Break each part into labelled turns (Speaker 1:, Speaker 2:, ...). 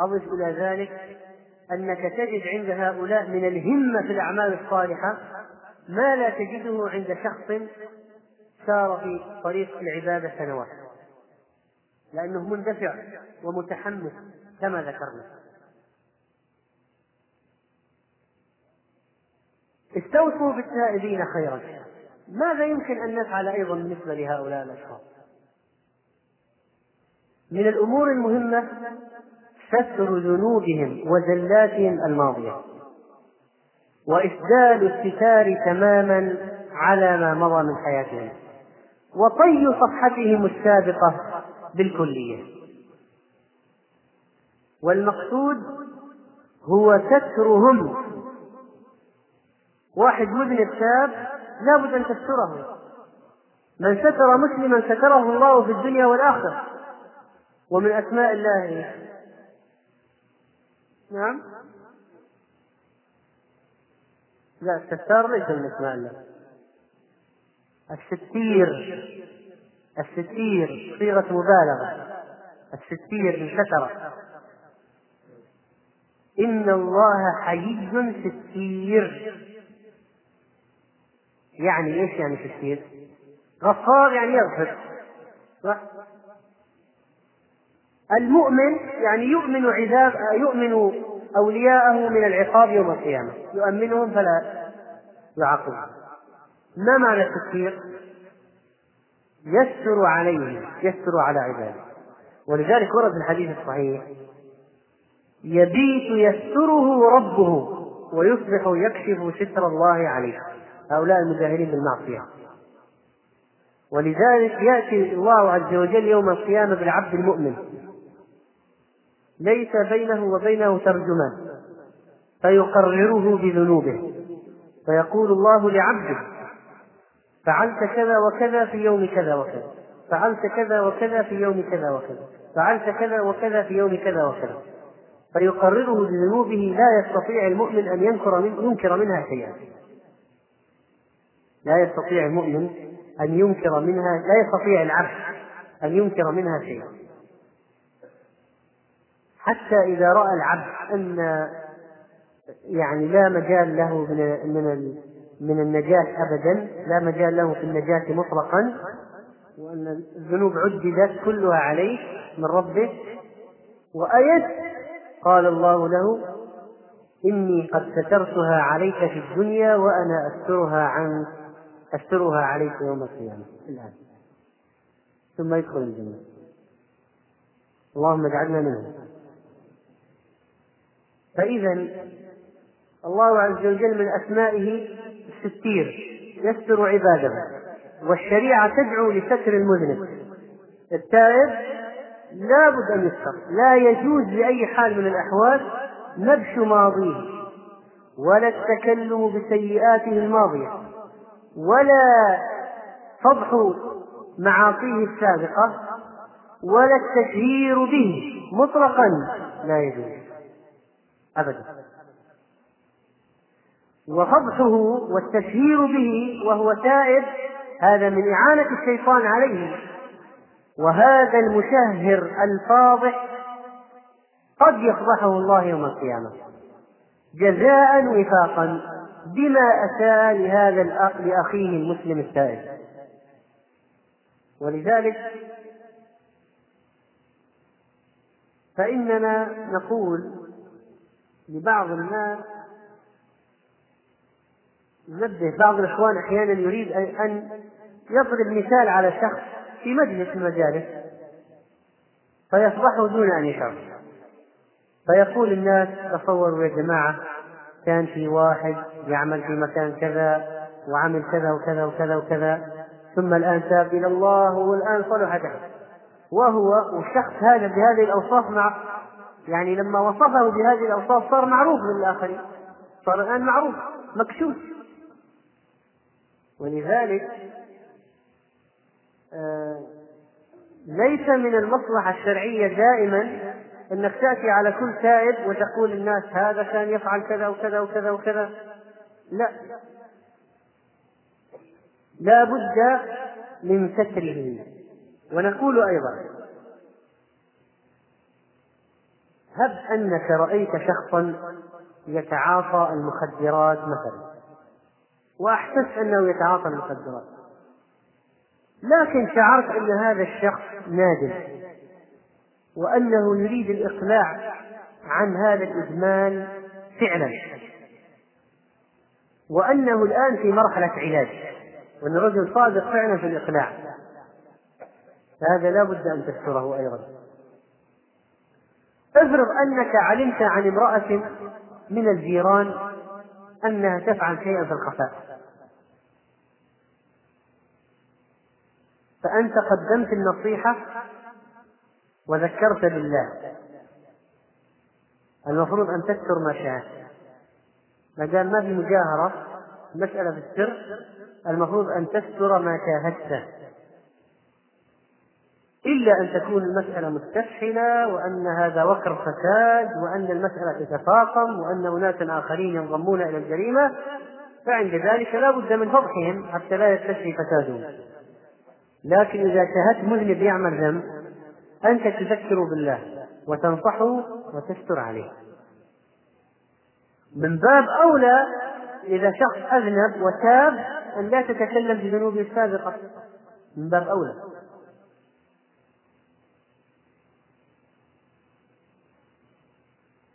Speaker 1: أضف إلى ذلك أنك تجد عند هؤلاء من الهمة في الأعمال الصالحة ما لا تجده عند شخص سار في طريق العبادة سنوات لأنه مندفع ومتحمس كما ذكرنا. استوصوا بالتائبين خيرا. ماذا يمكن أن نفعل أيضا بالنسبة لهؤلاء الأشخاص؟ من الأمور المهمة ستر ذنوبهم وزلاتهم الماضية. وإسدال الستار تماما على ما مضى من حياتهم. وطي صفحتهم السابقة بالكلية. والمقصود هو سترهم. واحد مذنب تاب لابد أن تستره. من ستر مسلما ستره الله في الدنيا والآخرة. ومن أسماء الله نعم. لا الستار ليس من أسماء الله. الستير. الستير صيغة مبالغة. الستير من ستر إن الله حيي ستير. يعني إيش يعني ستير؟ غفار يعني يغفر. صح؟ المؤمن يعني يؤمن عذاب يؤمن أولياءه من العقاب يوم القيامة. يؤمنهم فلا يعاقبهم. ما معنى التكفير؟ يستر عليهم يستر على عباده. ولذلك ورد في الحديث الصحيح يبيت يستره ربه ويصبح يكشف ستر الله عليه. هؤلاء المجاهرين بالمعصية. ولذلك يأتي الله عز وجل يوم القيامة بالعبد المؤمن. ليس بينه وبينه ترجمان فيقرره بذنوبه فيقول الله لعبده فعلت كذا وكذا في يوم كذا وكذا فعلت كذا وكذا في يوم كذا وكذا فعلت كذا وكذا في يوم كذا وكذا. فيقرره بذنوبه لا يستطيع المؤمن أن ينكر من ينكر منها شيئا. لا يستطيع المؤمن أن ينكر منها لا يستطيع العبد أن ينكر منها شيئا. حتى إذا رأى العبد أن يعني لا مجال له من من من النجاة أبدا لا مجال له في النجاة مطلقا وأن الذنوب عددت كلها عليه من ربه. وأيت قال الله له إني قد سترتها عليك في الدنيا وأنا أسترها عنك أسترها عليك يوم القيامة. الآن. ثم يدخل الجنة. اللهم اجعلنا منهم. فإذا الله عز وجل من أسمائه الستير يستر عباده والشريعة تدعو لستر المذنب. التائب لابد أن يستر لا يجوز بأي حال من الأحوال نبش ماضيه ولا التكلم بسيئاته الماضية ولا فضح معاصيه السابقة ولا التشهير به مطلقا لا يجوز. أبدا. وفضحه والتشهير به وهو تائب هذا من إعانة الشيطان عليه. وهذا المشهر الفاضح قد يفضحه الله يوم القيامة. جزاء وفاقا بما أساء لهذا لأخيه المسلم التائب ولذلك فإننا نقول لبعض الناس ننبه بعض الإخوان أحيانا يريد أن يضرب مثال على شخص في مجلس المجالس فيصبحه دون أن يشعر. فيقول الناس تصوروا يا جماعة كان في واحد يعمل في مكان كذا وعمل كذا وكذا وكذا وكذا ثم الآن تاب إلى الله والآن صلح وهو والشخص هذا بهذه الأوصاف مع يعني لما وصفه بهذه الأوصاف صار معروف للآخرين. صار الآن معروف مكشوف. ولذلك آه ليس من المصلحة الشرعية دائما إنك تأتي على كل تائب وتقول للناس هذا كان يفعل كذا وكذا وكذا وكذا. لا. لا بد من ستره. ونقول أيضا هب أنك رأيت شخصا يتعاطى المخدرات مثلا وأحسست أنه يتعاطى المخدرات. لكن شعرت أن هذا الشخص نادم وأنه يريد الإقلاع عن هذا الإدمان فعلا وأنه الآن في مرحلة علاج وأن الرجل صادق فعلا في الإقلاع. فهذا لا بد أن تستره أيضا. افرض أنك علمت عن امرأة من الجيران أنها تفعل شيئا في الخفاء. فأنت قدمت النصيحة وذكرت بالله المفروض أن تستر ما شاء ما دام ما في مجاهرة مسألة في السر المفروض أن تستر ما شاهدته إلا أن تكون المسألة مستفحلة وأن هذا وكر فساد وأن المسألة تتفاقم وأن أناس آخرين ينضمون إلى الجريمة فعند ذلك لا بد من فضحهم حتى لا يستشري فسادهم. لكن إذا شاهدت مذنب يعمل ذنب أنت تذكر بالله وتنصحه وتستر عليه. من باب أولى إذا شخص أذنب وتاب أن لا تتكلم بذنوبه السابقة. من باب أولى.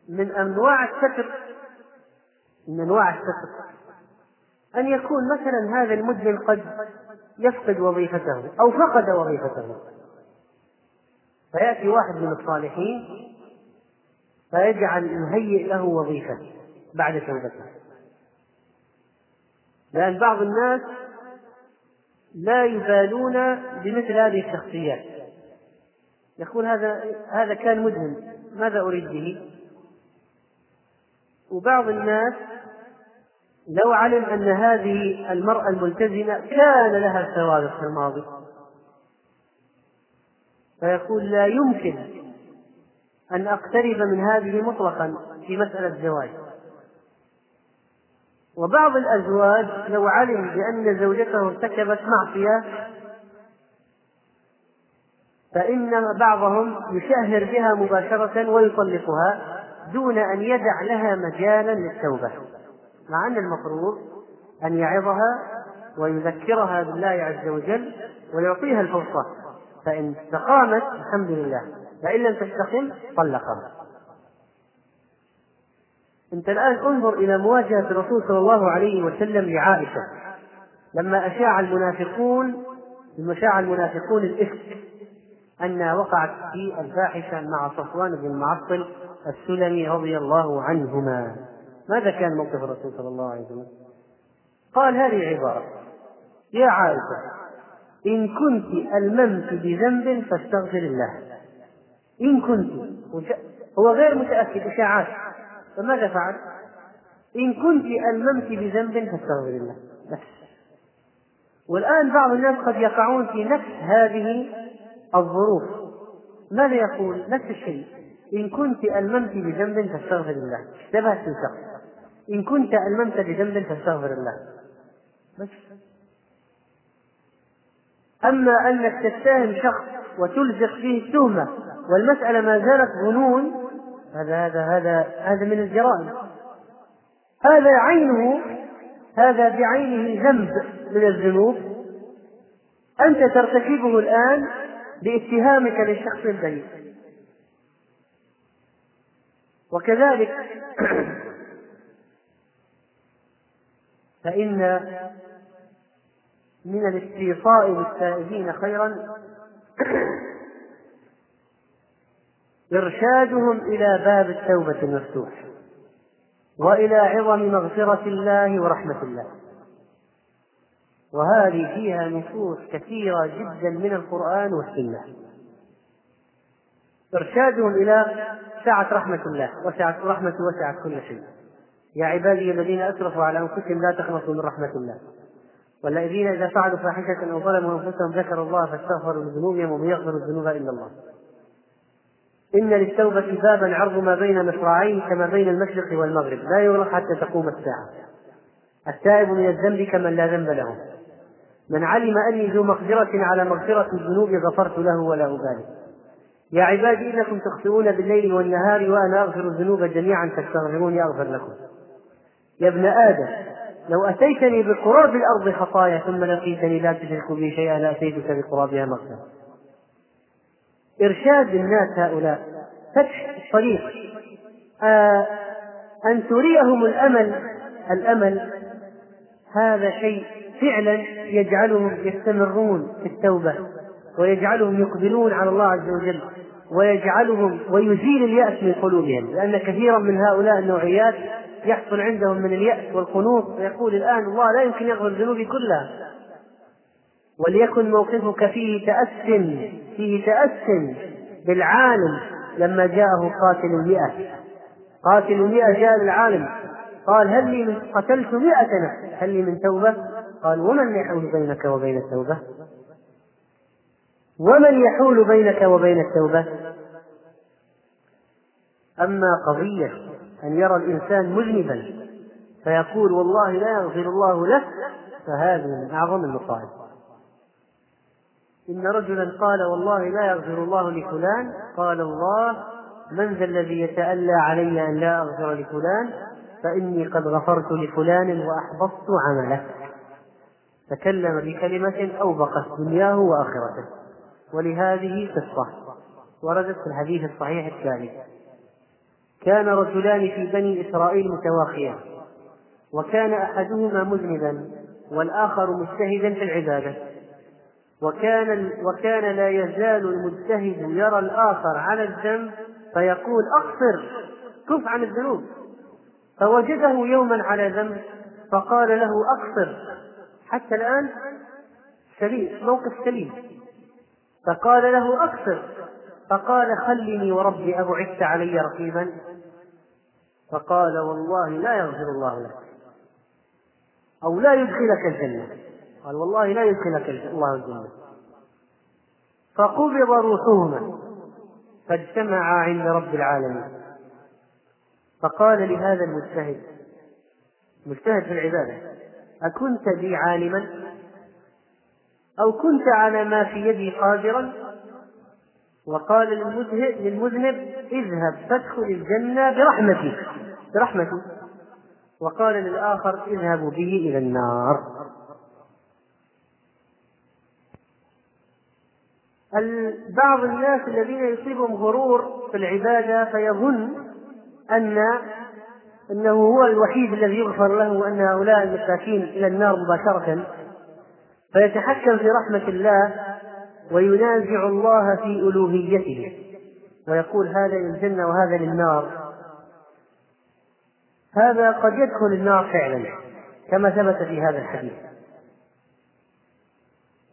Speaker 1: من أنواع الستر من أنواع الستر. أن يكون مثلا هذا المدمن قد يفقد وظيفته أو فقد وظيفته. فيأتي واحد من الصالحين فيجعل يهيئ له وظيفة بعد توبته. لأن بعض الناس لا يبالون بمثل هذه الشخصيات. يقول هذا هذا كان مدمن ماذا أريد به؟ وبعض الناس لو علم أن هذه المرأة الملتزمة كان لها سوابق في الماضي. فيقول لا يمكن أن أقترب من هذه مطلقا في مسألة زواج وبعض الأزواج لو علم بأن زوجته ارتكبت معصية فإن بعضهم يشهر بها مباشرة ويطلقها. دون أن يدع لها مجالا للتوبة مع أن المفروض أن يعظها ويذكرها بالله عز وجل ويعطيها الفرصة. فإن استقامت الحمد لله. فإن لم تستقم طلقها. أنت الآن انظر إلى مواجهة الرسول صلى الله عليه وسلم لعائشة لما أشاع المنافقون لما أشاع المنافقون الإفك أنها وقعت في الفاحشة مع صفوان بن المعطل السلمي رضي الله عنهما. ماذا كان موقف الرسول صلى الله عليه وسلم؟ قال هذه عبارة. يا عائشة إن كنت ألممت بذنب فاستغفر الله. إن كنت هو غير متأكد إشاعات فماذا فعل؟ إن كنت ألممت بذنب فاستغفر الله. بس. والآن بعض الناس قد يقعون في نفس هذه الظروف. ماذا يقول؟ نفس الشيء. إن كنت ألممت بذنب فاستغفر الله. اشتبهت في شخص إن كنت ألممت بذنب فاستغفر الله. بس. أما أنك تتهم شخص وتلزق فيه التهمة والمسألة ما زالت ظنون هذا هذا هذا هذا من الجرائم. هذا عينه هذا بعينه ذنب من الذنوب. أنت ترتكبه الآن باتهامك للشخص البريء وكذلك فإن من الاستيصاء للتائبين خيرا إرشادهم إلى باب التوبة المفتوح وإلى عظم مغفرة الله ورحمة الله. وهذه فيها نصوص كثيرة جدا من القرآن والسنة. إرشادهم إلى سعة رحمة الله وسعة رحمة وسعت كل شيء. يا عبادي الذين أسرفوا على أنفسهم لا تقنطوا من رحمة الله. والذين إذا فعلوا فاحشة أو ظلموا أنفسهم ذكروا الله فاستغفروا لذنوبهم ومن يغفر الذنوب إلا الله. إن للتوبة بابا عرض ما بين مصراعيه كما بين المشرق والمغرب. لا يغلق حتى تقوم الساعة. التائب من الذنب كمن لا ذنب له. من علم أني ذو مقدرة على مغفرة الذنوب غفرت له ولا أبالي. يا عبادي إنكم تخطئون بالليل والنهار وأنا أغفر الذنوب جميعا فاستغفروني أغفر لكم. يا ابن آدم لو أتيتني بقراب الأرض خطايا ثم لقيتني لا تشرك بي شيئا لأتيتك بقرابها مغفرة. إرشاد الناس هؤلاء. فتح الطريق. آه أن تريهم الأمل. الأمل هذا شيء فعلا يجعلهم يستمرون في التوبة. ويجعلهم يقبلون على الله عز وجل ويجعلهم ويزيل اليأس من قلوبهم لأن كثيرا من هؤلاء النوعيات يحصل عندهم من اليأس والقنوط ويقول الآن الله لا يمكن يغفر ذنوبي كلها. وليكن موقفك فيه تأس فيه تأس بالعالم لما جاءه قاتل المئة قاتل المئة جاء للعالم قال هل لي من قتلت مئة نفس هل لي من توبة؟ قال ومن يحول بينك وبين التوبة؟ ومن يحول بينك وبين التوبة؟ أما قضية أن يرى الإنسان مذنبا فيقول والله لا يغفر الله له فهذه من أعظم المصائب إن رجلا قال والله لا يغفر الله لفلان قال الله من ذا الذي يتألى علي أن لا أغفر لفلان؟ فإني قد غفرت لفلان وأحبطت عمله. تكلم بكلمة أوبقت دنياه وآخرته. ولهذه قصة وردت في الحديث الصحيح التالي كان رجلان في بني إسرائيل متواخيان وكان أحدهما مذنبا والآخر مجتهدا في العبادة. وكان وكان لا يزال المجتهد يرى الآخر على الذنب فيقول أقصر كف عن الذنوب. فوجده يوما على ذنب فقال له أقصر حتى الآن سليم موقف سليم. فقال له أقصر فقال خلني وربي أبعدت علي رقيبا. فقال والله لا يغفر الله لك. أو لا يدخلك الجنة. قال والله لا يدخلك الله الجنة فقبض روحهما. فاجتمعا عند رب العالمين. فقال لهذا المجتهد. مجتهد في العبادة. أكنت بي عالما؟ أو كنت على ما في يدي قادرا؟ وقال للمذنب اذهب فادخل الجنة برحمتي. برحمتي. وقال للآخر اذهبوا به إلى النار. بعض الناس الذين يصيبهم غرور في العبادة فيظن أن أنه هو الوحيد الذي يغفر له وأن هؤلاء المساكين إلى النار مباشرة. فيتحكم في رحمة الله وينازع الله في ألوهيته. ويقول هذا للجنة وهذا للنار. هذا قد يدخل النار فعلا كما ثبت في هذا الحديث.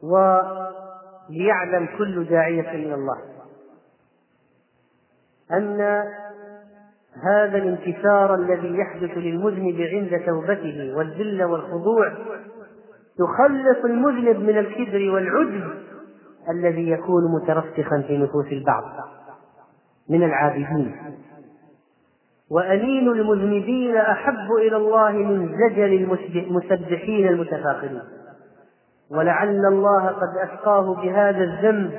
Speaker 1: وليعلم كل داعية إلى الله. أن هذا الانكسار الذي يحدث للمذنب عند توبته والذل والخضوع يخلص المذنب من الكبر والعجب الذي يكون مترسخا في نفوس البعض من العابدين. وأنين المذنبين أحب إلى الله من زجل المسبحين المتفاخرين. ولعل الله قد أسقاه بهذا الذنب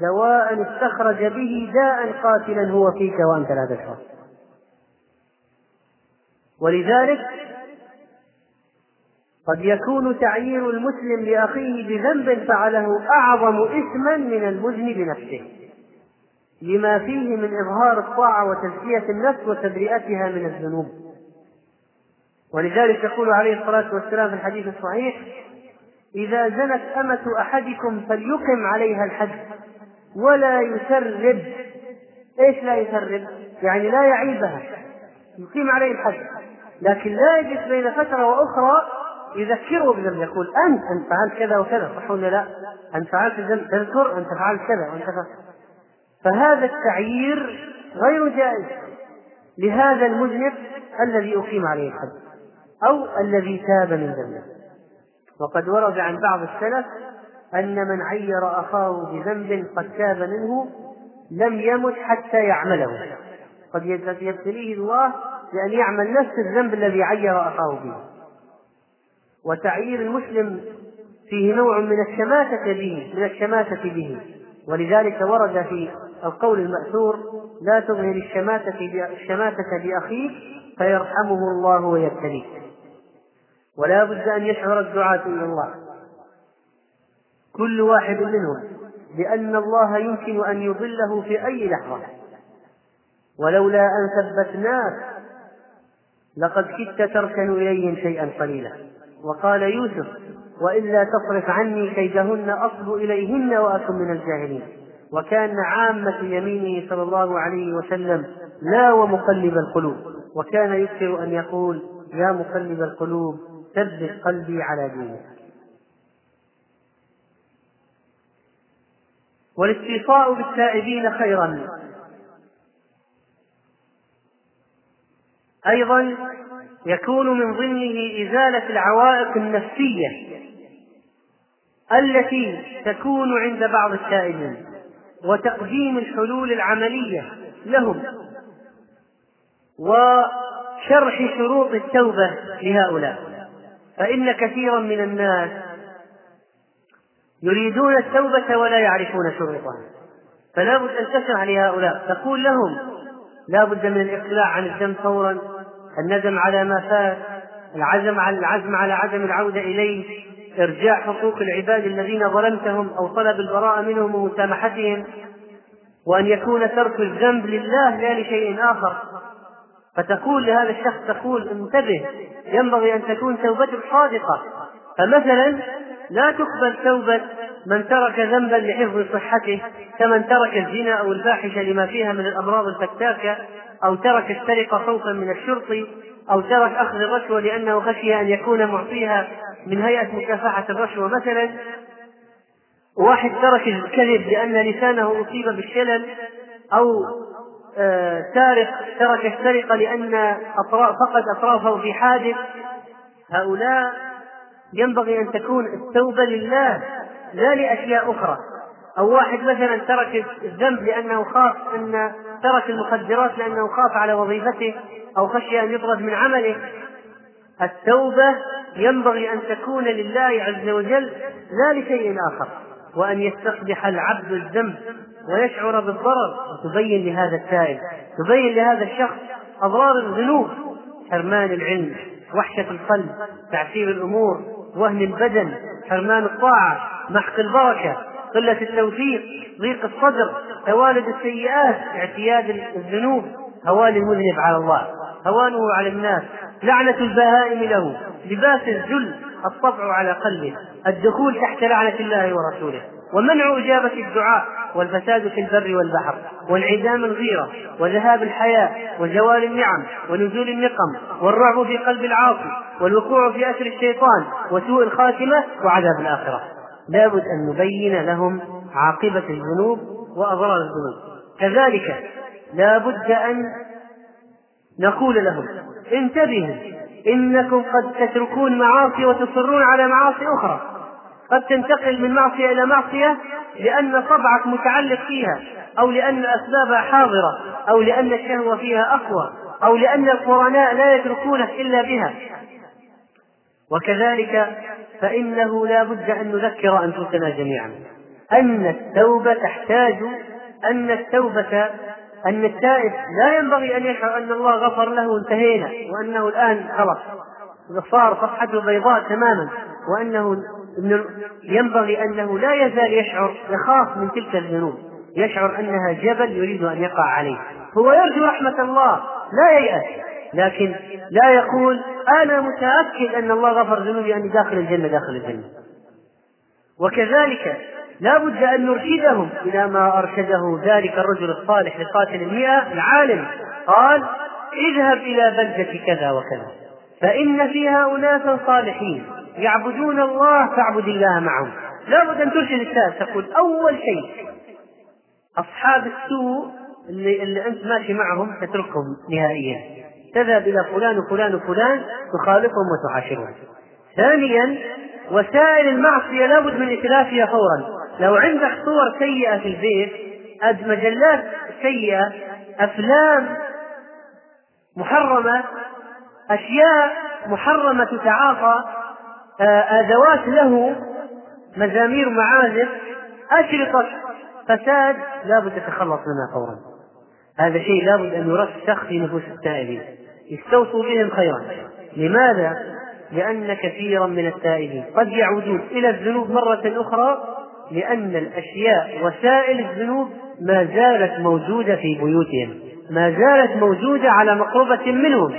Speaker 1: دواء استخرج به داء قاتلا هو فيك وأنت لا تشعر ولذلك قد يكون تعيير المسلم لأخيه بذنب فعله أعظم إثما من المذنب نفسه لما فيه من إظهار الطاعة وتزكية النفس وتبرئتها من الذنوب ولذلك يقول عليه الصلاة والسلام في الحديث الصحيح إذا زنت أمة أحدكم فليقم عليها الحد ولا يسرب إيش لا يسرب؟ يعني لا يعيبها يقيم عليه الحد لكن لا يجلس بين فترة وأخرى يذكره بذنب يقول أنت أنت فعلت كذا وكذا صح ولا لا؟ أنت فعلت ذنب تذكر أنت فعلت كذا وأنت فعلت فهذا التعيير غير جائز لهذا المذنب الذي أقيم عليه الحد أو الذي تاب من ذنبه. وقد ورد عن بعض السلف أن من عير أخاه بذنب قد تاب منه لم يمت حتى يعمله. قد يبتليه الله بأن يعمل نفس الذنب الذي عير أخاه به. وتعيير المسلم فيه نوع من الشماتة به من الشماتة به. ولذلك ورد في القول المأثور لا تظهر الشماتة الشماتة بأخيك فيرحمه الله ويبتليك. ولا بد أن يشعر الدعاة إلى الله. كل واحد منهم بأن الله يمكن أن يضله في أي لحظة. ولولا أن ثبتناك لقد كدت تركن إليهم شيئا قليلا. وقال يوسف وإلا تصرف عني كيدهن أصب إليهن وأكن من الجاهلين. وكان عامة يمينه صلى الله عليه وسلم لا ومقلب القلوب. وكان يكثر أن يقول يا مقلب القلوب ثبت قلبي على دينك. والاستيصاء بالتائبين خيرا. أيضا يكون من ضمنه إزالة العوائق النفسية التي تكون عند بعض التائبين وتقديم الحلول العملية لهم وشرح شروط التوبة لهؤلاء. فإن كثيرا من الناس يريدون التوبة ولا يعرفون شروطها. فلا بد أن تشرح لهؤلاء. تقول لهم لا بد من الإقلاع عن الذنب فورا. الندم على ما فات العزم على العزم على عدم العودة إليه إرجاع حقوق العباد الذين ظلمتهم أو طلب البراءة منهم ومسامحتهم وأن يكون ترك الذنب لله لا لشيء آخر. فتقول لهذا الشخص تقول انتبه ينبغي أن تكون توبتك صادقة. فمثلا لا تقبل توبة من ترك ذنبا لحفظ صحته كمن ترك الزنا أو الفاحشة لما فيها من الأمراض الفتاكة أو ترك السرقة خوفا من الشرطي أو ترك أخذ الرشوة لأنه خشي أن يكون معطيها من هيئة مكافحة الرشوة مثلا. واحد ترك الكذب لأن لسانه أصيب بالشلل أو آه سارق ترك السرقة لأن أطراف فقد أطرافه في حادث. هؤلاء ينبغي أن تكون التوبة لله. لا لأشياء أخرى. أو واحد مثلا ترك الذنب لأنه خاف أن ترك المخدرات لأنه خاف على وظيفته أو خشي أن يطرد من عمله. التوبة ينبغي أن تكون لله عز وجل لا لشيء آخر وأن يستقبح العبد الذنب ويشعر بالضرر. وتبين لهذا التائب تبين لهذا الشخص أضرار الذنوب. حرمان العلم وحشة القلب تعسير الأمور وهن البدن حرمان الطاعة. محق البركة قلة التوفيق ضيق الصدر توالد السيئات اعتياد الذنوب. هوان المذنب على الله هوانه على الناس. لعنة البهائم له لباس الذل الطبع على قلبه. الدخول تحت لعنة الله ورسوله. ومنع إجابة الدعاء والفساد في البر والبحر. وانعدام الغيرة وذهاب الحياء وزوال النعم ونزول النقم والرعب في قلب العاصي والوقوع في أسر الشيطان وسوء الخاتمة وعذاب الآخرة. لابد أن نبين لهم عاقبة الذنوب وأضرار الذنوب. كذلك لا بد أن نقول لهم انتبهوا إنكم قد تتركون معاصي وتصرون على معاصي أخرى. قد تنتقل من معصية إلى معصية لأن طبعك متعلق فيها أو لأن أسبابها حاضرة أو لأن الشهوة فيها أقوى أو لأن القرناء لا يتركونك إلا بها. وكذلك فإنه لا بد أن نذكر أنفسنا جميعا. أن التوبة تحتاج أن التوبة أن التائب لا ينبغي أن يشعر أن الله غفر له انتهينا وأنه الآن خلاص. صار صفحته بيضاء تماما وأنه ينبغي أنه لا يزال يشعر يخاف من تلك الذنوب يشعر أنها جبل يريد أن يقع عليه. هو يرجو رحمة الله لا ييأس. لكن لا يقول أنا متأكد أن الله غفر ذنوبي أني داخل الجنة داخل الجنة. وكذلك لا بد أن نرشدهم إلى ما أرشده ذلك الرجل الصالح لقاتل المئة العالم. قال اذهب إلى بلدة كذا وكذا فإن فيها أناسا صالحين يعبدون الله فاعبد الله معهم. لا بد أن ترشد الناس تقول أول شيء أصحاب السوء اللي, اللي أنت ماشي معهم تتركهم نهائيا. تذهب إلى فلان وفلان وفلان تخالفهم وتعاشرهم ثانيا وسائل المعصية لابد من إتلافها فورا. لو عندك صور سيئة في البيت مجلات سيئة أفلام محرمة أشياء محرمة تتعاطى آه، أدوات له مزامير معازف أشرطة فساد لابد تتخلص منها فورا. هذا شيء لابد أن يرسخ في نفوس التائبين. استوصوا بهم خيرا. لماذا؟ لأن كثيرا من التائبين قد يعودون إلى الذنوب مرة أخرى لأن الأشياء وسائل الذنوب ما زالت موجودة في بيوتهم. ما زالت موجودة على مقربة منهم.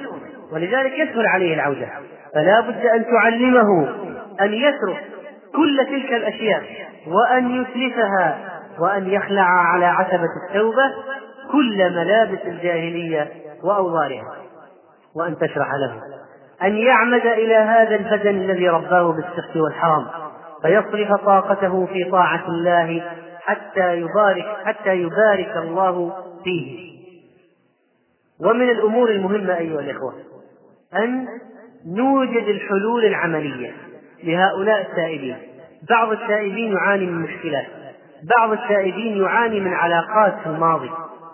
Speaker 1: ولذلك يسهل عليه العودة. فلا بد أن تعلمه أن يترك كل تلك الأشياء وأن يتلفها وأن يخلع على عتبة التوبة كل ملابس الجاهلية وأوضارها وأن تشرح له. أن يعمد إلى هذا البدن الذي رباه بالصدق والحرام فيصرف طاقته في طاعة الله حتى يبارك حتى يبارك الله فيه. ومن الأمور المهمة أيها الإخوة أن نوجد الحلول العملية لهؤلاء التائبين بعض التائبين يعاني من مشكلات بعض التائبين يعاني من علاقات في الماضي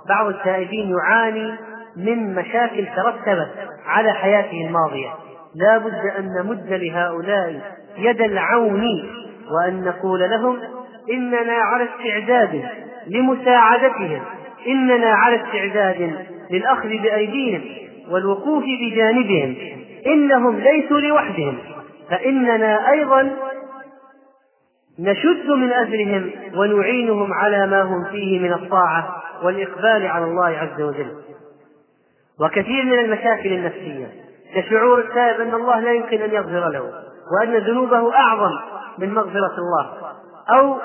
Speaker 1: بعض التائبين يعاني من مشاكل ترتبت على حياته الماضية. لا بد أن نمد لهؤلاء يد العون وأن نقول لهم إننا على استعداد لمساعدتهم. إننا على استعداد للأخذ بأيديهم والوقوف بجانبهم. إنهم ليسوا لوحدهم. فإننا أيضا نشد من أجلهم ونعينهم على ما هم فيه من الطاعة والإقبال على الله عز وجل. وكثير من المشاكل النفسية. كشعور التائب أن الله لا يمكن أن يغفر له وأن ذنوبه أعظم من مغفرة الله. أو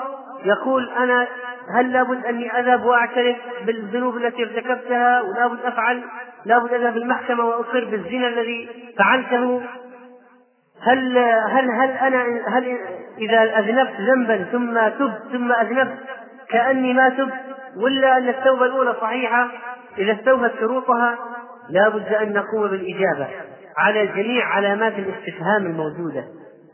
Speaker 1: يقول أنا هل لابد أني أذهب وأعترف بالذنوب التي ارتكبتها ولابد أفعل لابد أذهب المحكمة وأقر بالزنا الذي فعلته؟ هل هل هل أنا هل إذا أذنبت ذنبا ثم تبت ثم أذنبت كأني ما تبت ولا أن التوبة الأولى صحيحة؟ إذا استوفت شروطها لا بد أن نقوم بالإجابة على جميع علامات الاستفهام الموجودة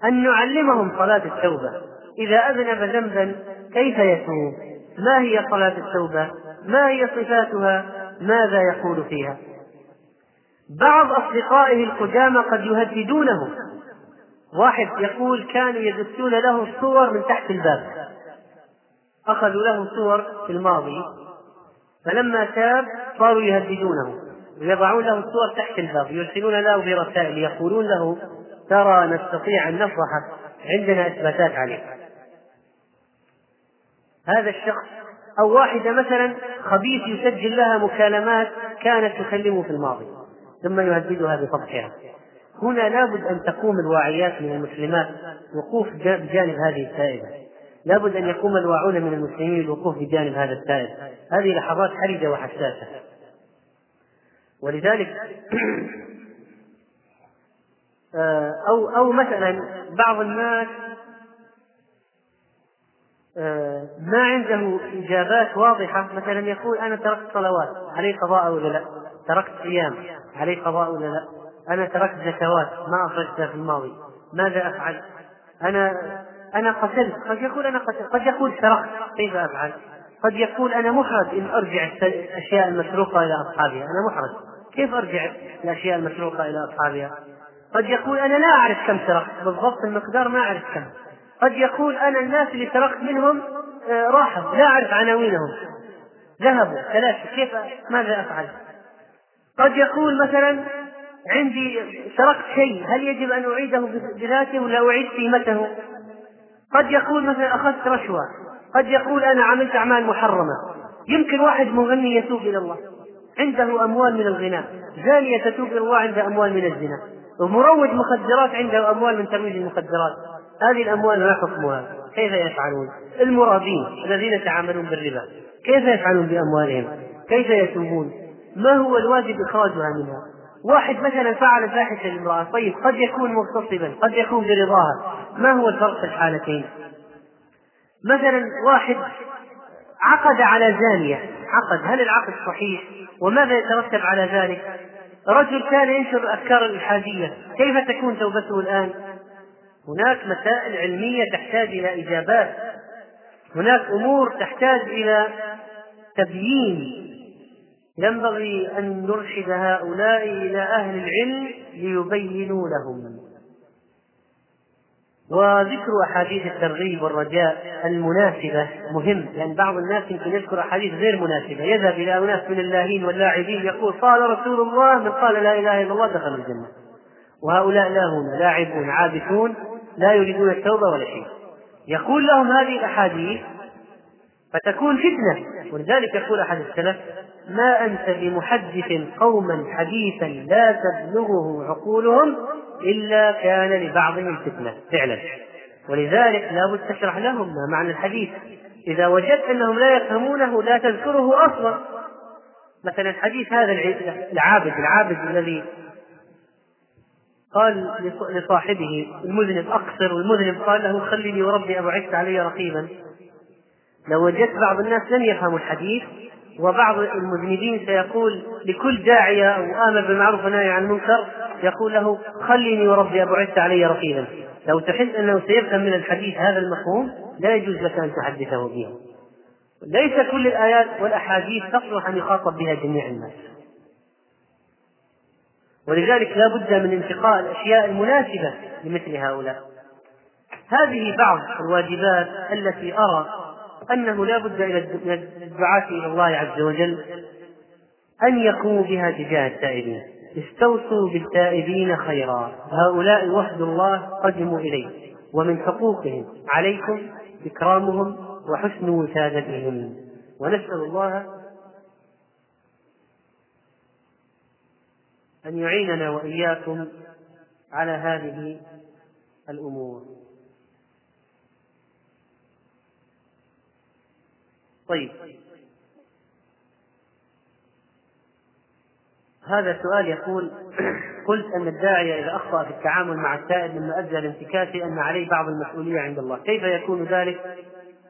Speaker 1: أن نعلمهم صلاة التوبة. إذا أذنب ذنبا كيف يتوب ما هي صلاة التوبة؟ ما هي صفاتها؟ ماذا يقول فيها؟ بعض أصدقائه القدامى قد يهددونه. واحد يقول كانوا يدسون له صور من تحت الباب. أخذوا له صور في الماضي فلما تاب صاروا يهددونه. ويضعون له الصور تحت الباب يرسلون له برسائل يقولون له ترى نستطيع أن نفضحك عندنا إثباتات عليك. هذا الشخص أو واحدة مثلا خبيث يسجل لها مكالمات كانت تكلمه في الماضي ثم يهددها بفضحها هنا لابد أن تقوم الواعيات من المسلمات وقوف بجانب هذه التائبة لابد أن يقوم الواعون من المسلمين بالوقوف بجانب هذا التائب هذه لحظات حرجة وحساسة. ولذلك آه، أو أو مثلا بعض الناس آه، ما عنده إجابات واضحة مثلا يقول أنا تركت صلوات علي قضاء ولا لا؟ تركت صيام علي قضاء ولا لا؟ أنا تركت زكوات ما أخرجتها في الماضي. ماذا أفعل؟ أنا أنا قتلت. قد يقول أنا قتلت. قد يقول سرقت كيف أفعل؟ قد يقول أنا محرج. إن أرجع الأشياء المسروقة إلى أصحابها أنا محرج. كيف أرجع الأشياء المسروقة إلى أصحابها؟ قد يقول أنا لا أعرف كم سرقت بالضبط المقدار ما أعرف كم. قد يقول أنا الناس اللي سرقت منهم آه، راحوا لا أعرف عناوينهم. ذهبوا ثلاثة كيف ماذا أفعل؟ قد يقول مثلا عندي سرقت شيء هل يجب أن أعيده بذاته ولا أعيد قيمته؟ قد يقول مثلا أخذت رشوة قد يقول أنا عملت أعمال محرمة. يمكن واحد مغني يتوب إلى الله. عنده أموال من الغناء زانية تتوب إلى الله عندها أموال من الزنا. ومروج مخدرات عنده أموال من ترويج المخدرات. هذه الأموال ما حكمها؟ كيف يفعلون؟ المرابين الذين يتعاملون بالربا. كيف يفعلون بأموالهم؟ كيف يتوبون؟ ما هو الواجب إخراجها منها؟ واحد مثلا فعل فاحشة لامرأة طيب قد يكون مغتصبا قد يكون برضاها. ما هو الفرق في الحالتين؟ مثلا واحد عقد على زانية. عقد. هل العقد صحيح؟ وماذا يترتب على ذلك؟ رجل كان ينشر الأفكار الإلحادية. كيف تكون توبته الآن؟ هناك مسائل علمية تحتاج إلى إجابات. هناك أمور تحتاج إلى تبيين. ينبغي أن نرشد هؤلاء إلى أهل العلم ليبينوا لهم. وذكر أحاديث الترغيب والرجاء المناسبة مهم لأن بعض الناس يمكن يذكر أحاديث غير مناسبة. يذهب إلى أناس من اللاهين واللاعبين يقول قال رسول الله من قال لا إله إلا الله دخل الجنة. وهؤلاء لاهون لاعبون عابثون لا يريدون التوبة ولا شيء. يقول لهم هذه الأحاديث فتكون فتنة. ولذلك يقول أحد السلف ما أنت بمحدث قوما حديثا لا تبلغه عقولهم إلا كان لبعضهم فتنة فعلا. ولذلك لابد تشرح لهم ما معنى الحديث. إذا وجدت أنهم لا يفهمونه لا تذكره أصلا. مثلا حديث هذا العابد العابد الذي قال لصاحبه المذنب أقصر والمذنب قال له خلني وربي أبعثت علي رقيبا. لو وجدت بعض الناس لن يفهموا الحديث وبعض المذنبين سيقول لكل داعية أو آمر بالمعروف ونهي عن المنكر يقول له خليني وربي أبعثت علي رقيبا. لو تحس أنه سيفهم من الحديث هذا المفهوم لا يجوز لك أن تحدثه به. ليس كل الآيات والأحاديث تصلح أن يخاطب بها جميع الناس. ولذلك لا بد من انتقاء الأشياء المناسبة لمثل هؤلاء. هذه بعض الواجبات التي أرى أنه لا بد إلى الدعاة إلى الله عز وجل أن يقوموا بها تجاه التائبين. استوصوا بالتائبين خيرا. هؤلاء وفد الله قدموا إليه. ومن حقوقهم عليكم إكرامهم وحسن وسادتهم. ونسأل الله أن يعيننا وإياكم على هذه الأمور. طيب. هذا سؤال يقول قلت أن الداعية إذا أخطأ في التعامل مع السائل مما أدى لانتكاسه أن عليه بعض المسؤولية عند الله. كيف يكون ذلك؟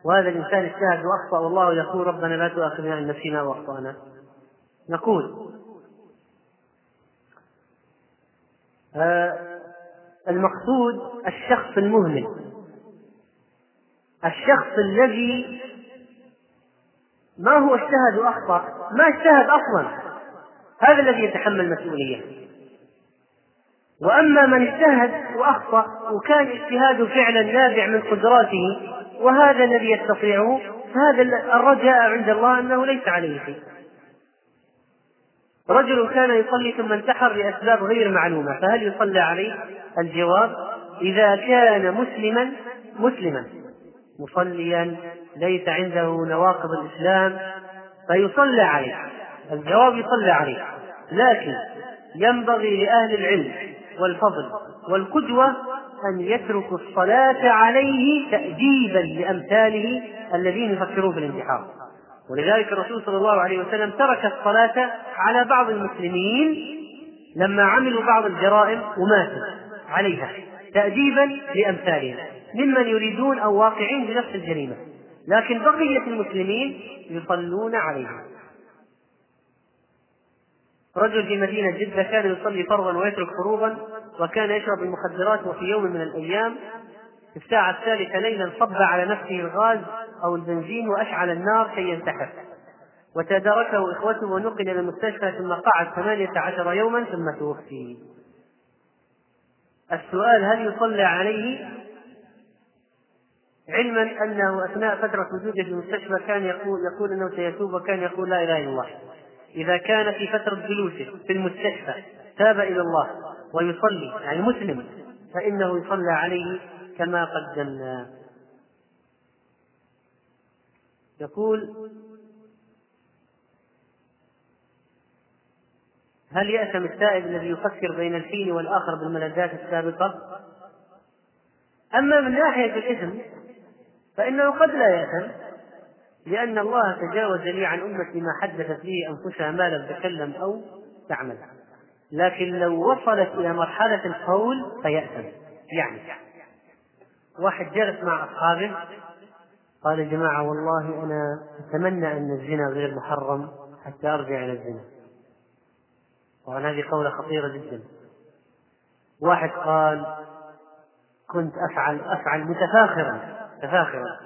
Speaker 1: وهذا الإنسان اجتهد وأخطأ والله يقول ربنا لا تؤاخذنا إن نسينا وأخطأنا. نقول آه المقصود الشخص المهمل. الشخص الذي ما هو اجتهد واخطا ما اجتهد أصلا؟ هذا الذي يتحمل المسؤوليه وأما من اجتهد وأخطأ وكان اجتهاده فعلا نابع من قدراته وهذا الذي يستطيعه فهذا الرجاء عند الله أنه ليس عليه شيء. رجل كان يصلي ثم انتحر لأسباب غير معلومة فهل يصلى عليه؟ الجواب إذا كان مسلما مسلما. مصليا ليس عنده نواقض الإسلام فيصلى عليه. الجواب يصلى عليه. لكن ينبغي لأهل العلم والفضل والقدوة أن يتركوا الصلاة عليه تأديبا لأمثاله الذين يفكرون في الانتحار. ولذلك الرسول صلى الله عليه وسلم ترك الصلاة على بعض المسلمين لما عملوا بعض الجرائم وماتوا عليها تأديبا لأمثالهم. ممن يريدون أو واقعين بنفس الجريمة. لكن بقية المسلمين يصلون عليهم رجل في مدينة جدة كان يصلي فرضا ويترك فروضا وكان يشرب المخدرات وفي يوم من الأيام في الساعة الثالثة ليلا صب على نفسه الغاز أو البنزين وأشعل النار كي ينتحر. وتداركه إخوته ونقل إلى المستشفى ثم قعد ثمانية عشر يوما ثم توفي. السؤال هل يصلى عليه؟ علما أنه أثناء فترة وجوده في المستشفى كان يقول يقول أنه سيتوب وكان يقول لا إله إلا الله. إذا كان في فترة جلوسه في المستشفى تاب إلى الله ويصلي يعني مسلم فإنه يصلى عليه كما قدمنا. يقول هل يأثم التائب الذي يفكر بين الحين والآخر بالملذات السابقة؟ أما من ناحية الإثم فإنه قد لا يأثم لأن الله تجاوز لي عن أمتي ما حدثت به أنفسها ما لم تكلم أو تعمل. لكن لو وصلت إلى مرحلة القول فيأثم. يعني واحد جلس مع أصحابه قال يا جماعة والله أنا أتمنى أن الزنا غير محرم حتى أرجع إلى الزنا. طبعا هذه قولة خطيرة جدا. واحد قال كنت أفعل أفعل متفاخرا. متفاخرا.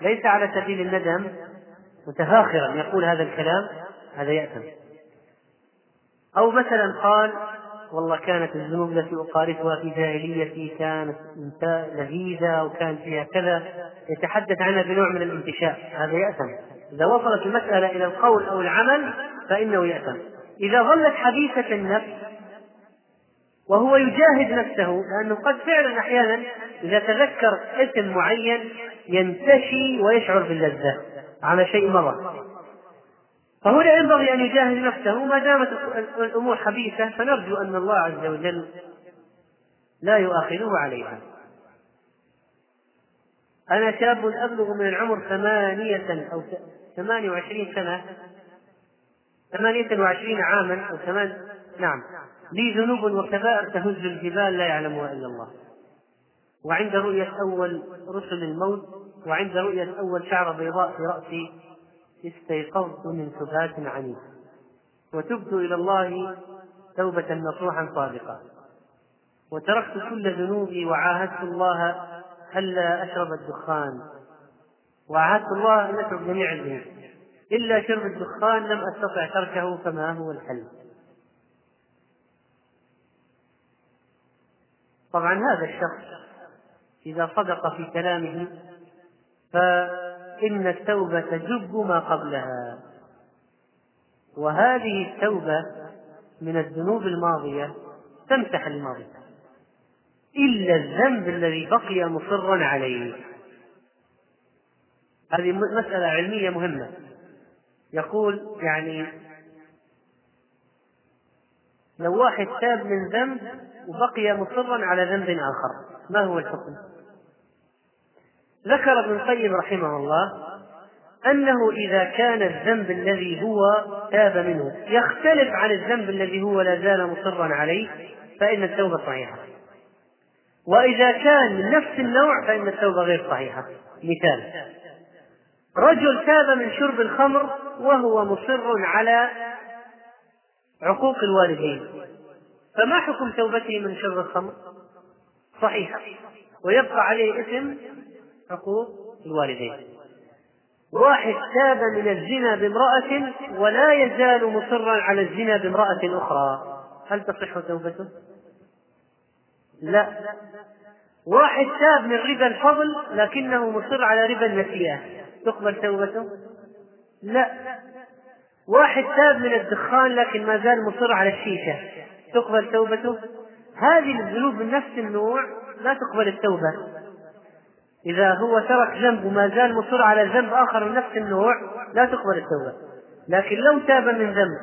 Speaker 1: ليس على سبيل الندم متفاخرا يقول هذا الكلام هذا يأثم. أو مثلا قال والله كانت الذنوب التي أقارفها في جاهليتي كانت لذيذة وكان فيها كذا يتحدث عنها بنوع من الانتشاء. هذا يأثم. إذا وصلت المسألة إلى القول أو العمل فإنه يأثم. إذا ظلت حديثة النفس وهو يجاهد نفسه لأنه قد فعلا أحيانا إذا تذكر اسم معين ينتشي ويشعر باللذة على شيء مضى. فهنا ينبغي أن يجاهد نفسه ما دامت الأمور حبيثة فنرجو أن الله عز وجل لا يؤاخذه عليها. أنا شاب أبلغ من العمر ثمانية أو ثمانية وعشرين سنة ثمانية وعشرين عاما أو ثمان نعم. لي ذنوب وكبائر تهز الجبال لا يعلمها إلا الله. وعند رؤية أول رسل الموت وعند رؤية أول شعر بيضاء في رأسي استيقظت من سبات عنيف وتبت إلى الله توبة نصوحا صادقة. وتركت كل ذنوبي وعاهدت الله ألا أشرب الدخان. وعاهدت الله أن أترك جميع الذنوب. إلا شرب الدخان لم أستطع تركه فما هو الحل. طبعا هذا الشخص إذا صدق في كلامه فإن التوبة تجب ما قبلها. وهذه التوبة من الذنوب الماضية تمسح الماضي إلا الذنب الذي بقي مصرا عليه. هذه مسألة علمية مهمة. يقول يعني لو واحد تاب من ذنب وبقي مصرا على ذنب آخر. ما هو الحكم؟ ذكر ابن القيم رحمه الله أنه إذا كان الذنب الذي هو تاب منه يختلف عن الذنب الذي هو لا زال مصرا عليه فإن التوبة صحيحة. وإذا كان من نفس النوع فإن التوبة غير صحيحة. مثال رجل تاب من شرب الخمر وهو مصر على عقوق الوالدين. فما حكم توبته من شرب الخمر؟ صحيحة ويبقى عليه اسم حقوق الوالدين. واحد تاب من الزنا بامرأة ولا يزال مصرا على الزنا بامرأة أخرى. هل تصح توبته؟ لا. واحد تاب من ربا الفضل لكنه مصر على ربا النسيئة. تقبل توبته؟ لا. واحد تاب من الدخان لكن ما زال مصر على الشيشة. تقبل توبته؟ هذه الذنوب من نفس النوع لا تقبل التوبة. إذا هو ترك ذنب وما زال مصر على ذنب آخر من نفس النوع لا تقبل التوبة. لكن لو تاب من ذنب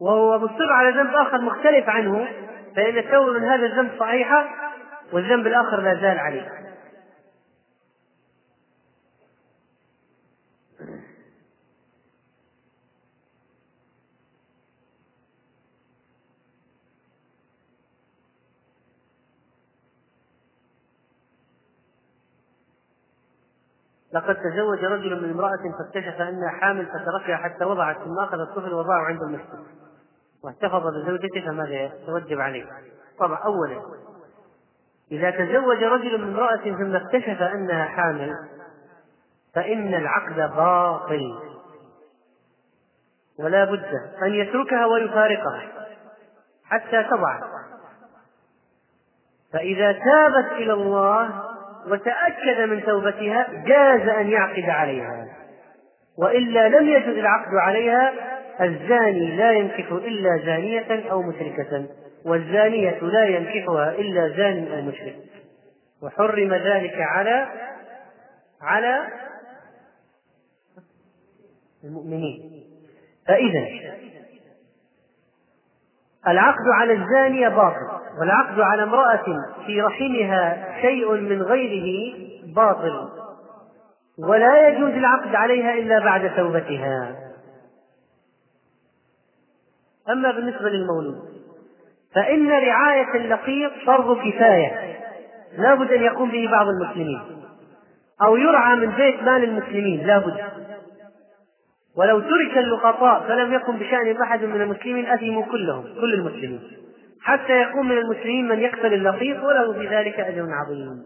Speaker 1: وهو مصر على ذنب آخر مختلف عنه فإن التوبة من هذا الذنب صحيحة والذنب الآخر لا زال عليه. لقد تزوج رجل من امرأة فاكتشف أنها حامل فتركها حتى وضعت ثم أخذ الطفل وضعه عند المسجد. واحتفظ بزوجته فماذا يتوجب عليه؟ طبعا أولا إذا تزوج رجل من امرأة ثم اكتشف أنها حامل فإن العقد باطل. ولا بد أن يتركها ويفارقها حتى تضع. فإذا تابت إلى الله وتأكد من توبتها جاز أن يعقد عليها. وإلا لم يجوز العقد عليها الزاني لا ينكح إلا زانية أو مشركة والزانية لا ينكحها إلا زان أو مشرك. وحرم ذلك على على المؤمنين. فإذا العقد على الزانية باطل. والعقد على امرأة في رحمها شيء من غيره باطل ولا يجوز العقد عليها إلا بعد توبتها. أما بالنسبة للمولود فإن رعاية اللقيط فرض كفاية لا بد أن يقوم به بعض المسلمين أو يرعى من بيت مال المسلمين لا بد. ولو ترك اللقطاء فلم يقم بشأن أحد من المسلمين أثموا كلهم كل المسلمين. حتى يقوم من المسلمين من يقتل اللقيط وله في ذلك أجر عظيم.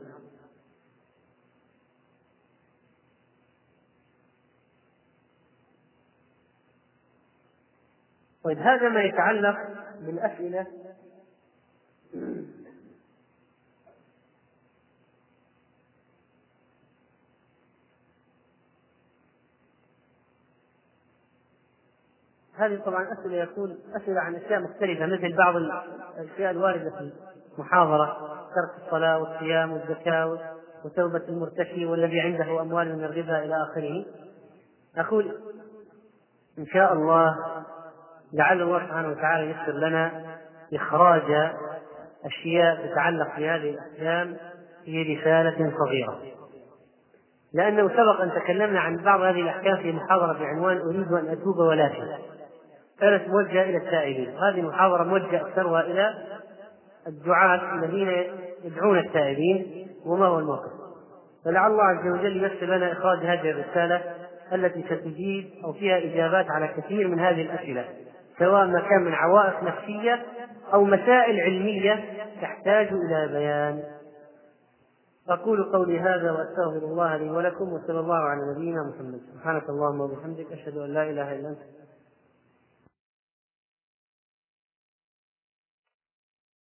Speaker 1: طيب هذا ما يتعلق بالأسئلة. هذه طبعا أسئلة يكون أسئلة عن أشياء مختلفة مثل بعض الأشياء الواردة في المحاضرة ترك الصلاة والصيام والزكاة وتوبة المرتشي والذي عنده أموال من الربا إلى آخره. أقول إن شاء الله لعل الله سبحانه وتعالى يسر لنا إخراج أشياء تتعلق بهذه الأحكام في رسالة صغيرة. لأنه سبق أن تكلمنا عن بعض هذه الأحكام في محاضرة بعنوان أريد أن أتوب ولكن كانت موجهة إلى التائبين. هذه المحاضرة موجهة أكثرها إلى الدعاة الذين يدعون التائبين وما هو الموقف. فلعل الله عز وجل يسر لنا إخراج هذه الرسالة التي ستجيب أو فيها إجابات على كثير من هذه الأسئلة سواء ما كان من عوائق نفسية أو مسائل علمية تحتاج إلى بيان. أقول قولي هذا وأستغفر الله لي ولكم وصلى الله على نبينا محمد. سبحانك اللهم وبحمدك أشهد أن لا إله إلا أنت